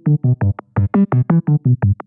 Thank you.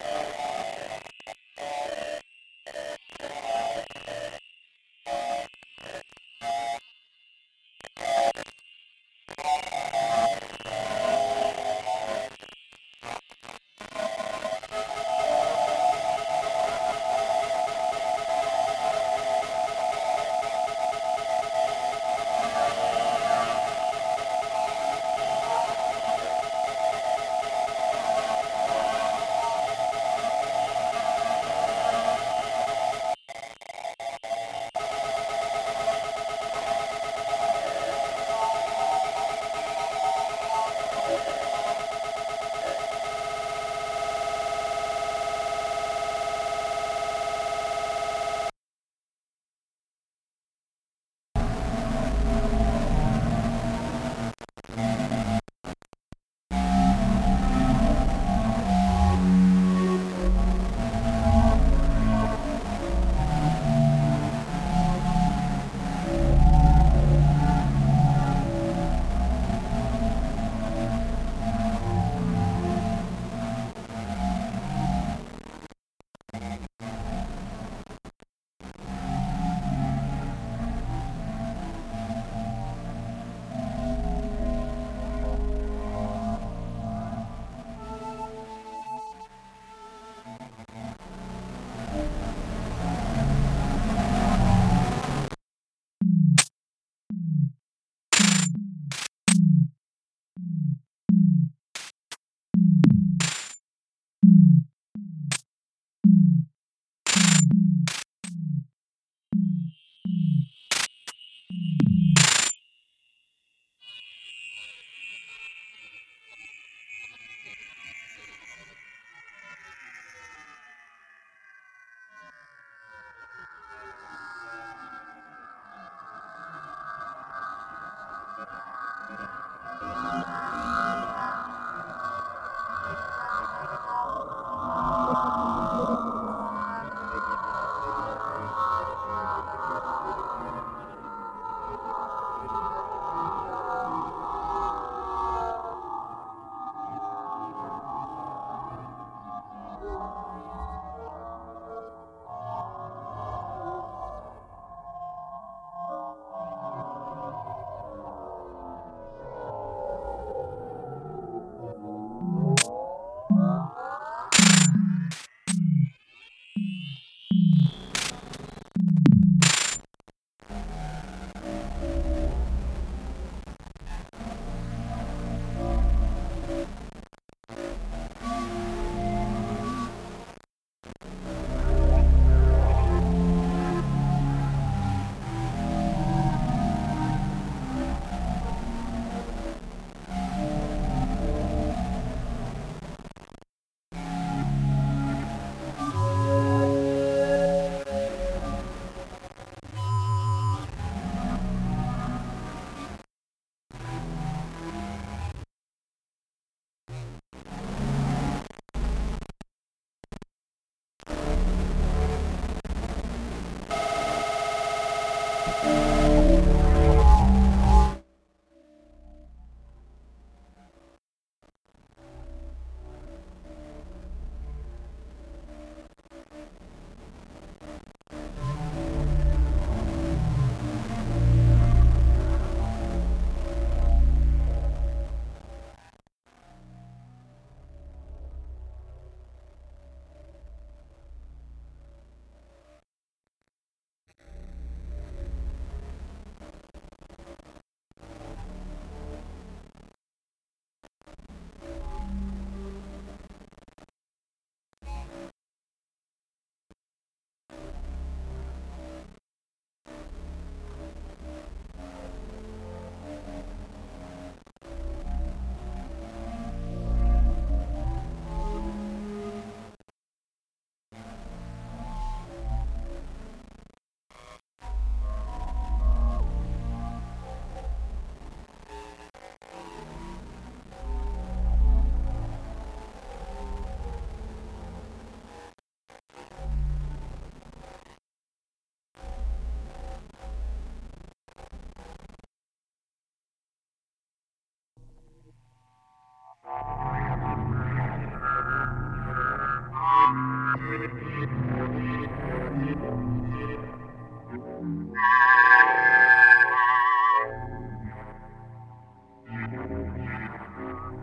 you.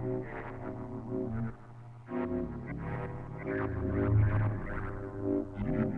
Thank you.